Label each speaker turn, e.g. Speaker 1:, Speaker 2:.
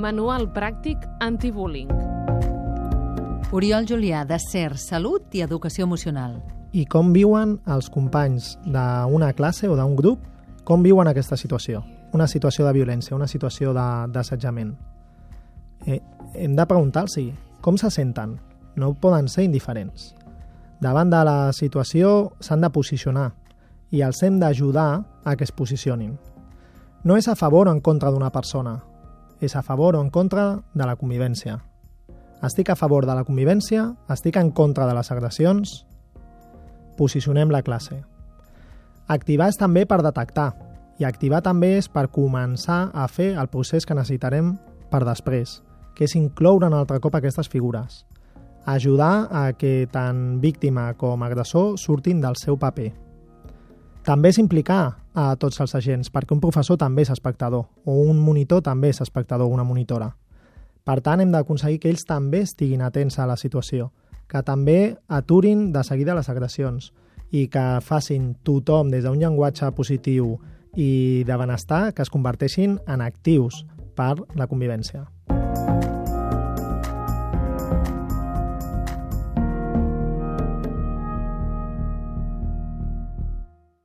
Speaker 1: Manual pràctic antibullying.
Speaker 2: Oriol Julià, de CER, Salut i Educació Emocional.
Speaker 3: I com viuen els companys d'una classe o d'un grup, com viuen aquesta situació? Una situació de violència, una situació d'assetjament. Eh, hem de preguntar-los com se senten. No poden ser indiferents. Davant de la situació s'han de posicionar i els hem d'ajudar a que es posicionin. No és a favor o en contra d'una persona, és a favor o en contra de la convivència. Estic a favor de la convivència, estic en contra de les agressions, posicionem la classe. Activar és també per detectar, i activar també és per començar a fer el procés que necessitarem per després, que és incloure un altre cop aquestes figures. Ajudar a que tant víctima com agressor surtin del seu paper. També és implicar a tots els agents, perquè un professor també és espectador, o un monitor també és espectador o una monitora. Per tant, hem d'aconseguir que ells també estiguin atents a la situació, que també aturin de seguida les agressions i que facin tothom des d'un llenguatge positiu i de benestar que es converteixin en actius per la convivència.